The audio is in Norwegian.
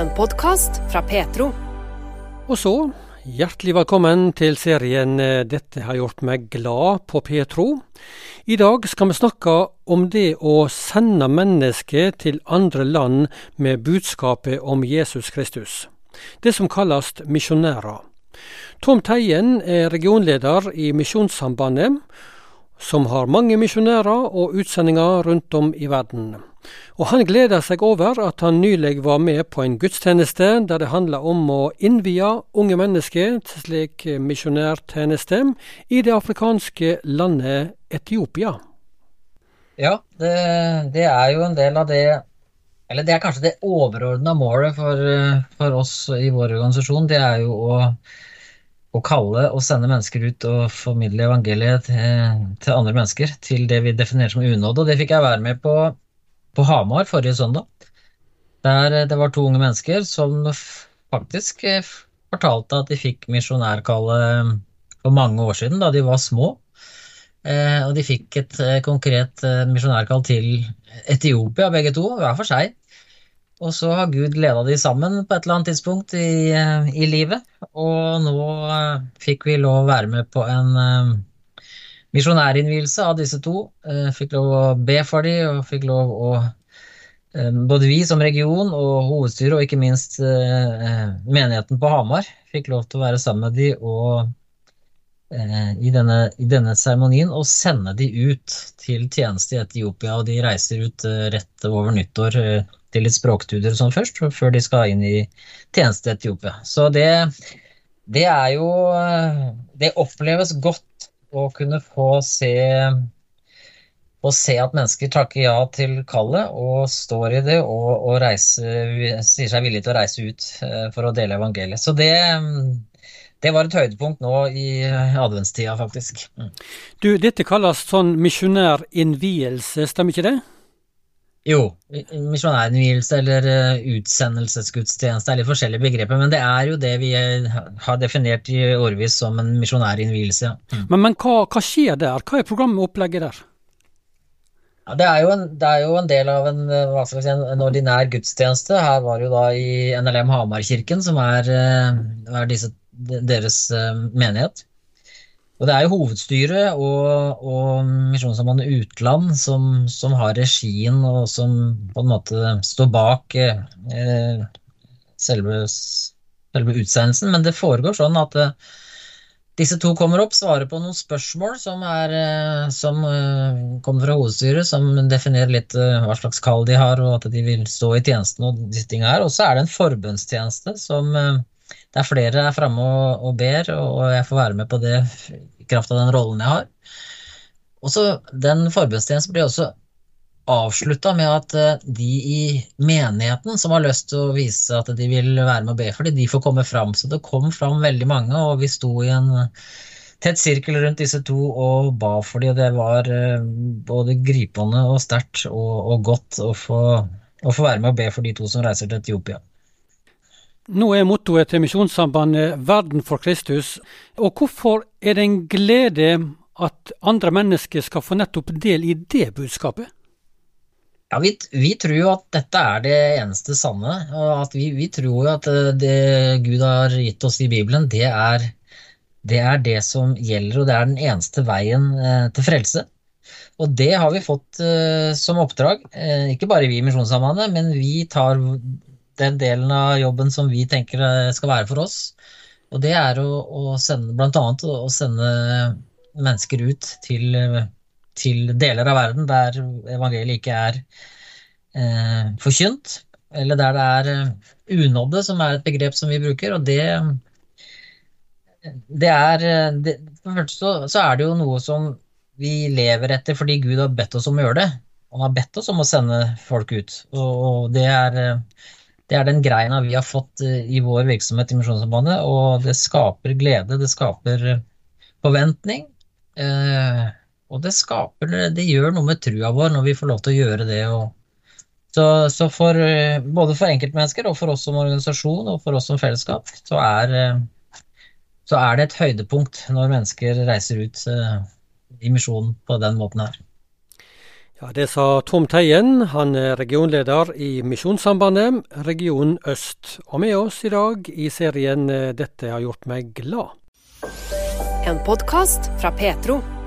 En podkast fra Petro. Og så, hjertelig velkommen til serien eh, 'Dette har gjort meg glad' på Petro. I dag skal vi snakke om det å sende mennesker til andre land med budskapet om Jesus Kristus. Det som kalles misjonærer. Tom Teien er regionleder i Misjonssambandet, som har mange misjonærer og utsendinger rundt om i verden. Og han gleder seg over at han nylig var med på en gudstjeneste der det handla om å innvie unge mennesker til slik misjonærtjeneste i det afrikanske landet Etiopia. Ja, det, det, er jo en del av det Eller det er kanskje det overordna målet for, for, oss i vår organisasjon. Det er jo å, å, kalle og sende mennesker ut og formidle evangeliet til, til andre mennesker. Til det vi definerer som unåde. Og det fikk jeg være med på på Hamar forrige søndag. Der det var to unge mennesker som faktisk fortalte at de fikk misjonærkallet for mange år siden, da de var små. Og de fikk et konkret misjonærkall til Etiopia, begge to, hver for seg. Og så har Gud leda de sammen på et eller annet tidspunkt i, i livet. Og nå fikk vi lov å være med på en misjonærinnvielse av disse to. Fikk lov å be for dem, og fikk lov å både vi som region og hovedstyret, og ikke minst menigheten på Hamar, fikk lov til å være sammen med de og i denne seremonien og sende de ut til tjeneste i Etiopia. Og de reiser ut rett over nyttår til litt språkstudier og sånn først, før de skal inn i tjeneste i Etiopia. Så det, det er jo Det oppleves godt å kunne få se å se at mennesker takker ja til kallet og står i det og, og reiser, sier seg villige til å reise ut for å dele evangeliet. Så det, det var et høydepunkt nå i adventstida, faktisk. Du, dette kalles sånn misjonærinnvielse, stemmer ikke det? Jo, misjonærinnvielse eller utsendelsesgudstjeneste er litt forskjellige begreper, men det er jo det vi har definert i årevis som en misjonærinnvielse. Mm. Men, men hva, hva, skjer der? Hva er programopplegget der? Ja, det, er en, det, er jo en, del av en, si, en, ordinær gudstjeneste. Her var det jo da i NLM Hamarkirken, som er, er disse, deres menighet. Og det er jo hovedstyret og, og Misjonssambandet Utland som, som, har regien, og som på en måte står bak eh, selve, selve, utsendelsen. Men det foregår sånn at eh, disse to kommer opp, svarer på noen spørsmål som, er, som kommer fra hovedstyret, som definerer litt hva slags kall de har, og at de vil stå i tjenesten og disse her. Og så er det en forbønnstjeneste som der flere er framme og, og, ber, og jeg får være med på det i kraft av den rollen jeg har. Og så Den forbudstjenesten blir også avslutta med at de i menigheten som har lyst til å vise at de vil være med og be for dem, de får komme fram. Så det kom fram veldig mange, og vi sto i en tett sirkel rundt disse to og ba for dem, og det var både gripende og sterkt og, og, godt å få, å få være med og be for de to som reiser til Etiopia. Nå er mottoet til Misjonssambandet 'Verden for Kristus'. Og hvorfor er det en glede at andre mennesker skal få nettopp del i det budskapet? Ja, vi, vi, tror jo at dette er det eneste sanne. og at vi, vi tror jo at det Gud har gitt oss i Bibelen, det er, det er, det som gjelder, og det er den eneste veien eh, til frelse. Og det har vi fått eh, som oppdrag, eh, ikke bare vi i Misjonssambandet, men vi tar den delen av jobben som vi tenker skal være for oss. Og det er å, å sende, annet å sende mennesker ut til til deler av verden der evangeliet ikke er eh, forkynt, eller der det er unådde, som er et begrep som vi bruker. Og det, det er det, For første så, så, er det jo noe som vi lever etter fordi Gud har bedt oss om å gjøre det. Han har bedt oss om å sende folk ut. Og det, er, det er den greina vi har fått i vår virksomhet i Misjonssambandet, og det skaper glede, det skaper forventning. Eh, og det skaper, det gjør noe med trua vår når vi får lov til å gjøre det. så, så for, både for enkeltmennesker og for oss som organisasjon og for oss som fellesskap, så er, så er det et høydepunkt når mennesker reiser ut i misjonen på den måten her. Ja, Det sa Tom Teien, han er regionleder i Misjonssambandet, region øst. Og med oss i dag i serien 'Dette har gjort meg glad'. En podkast fra Petro.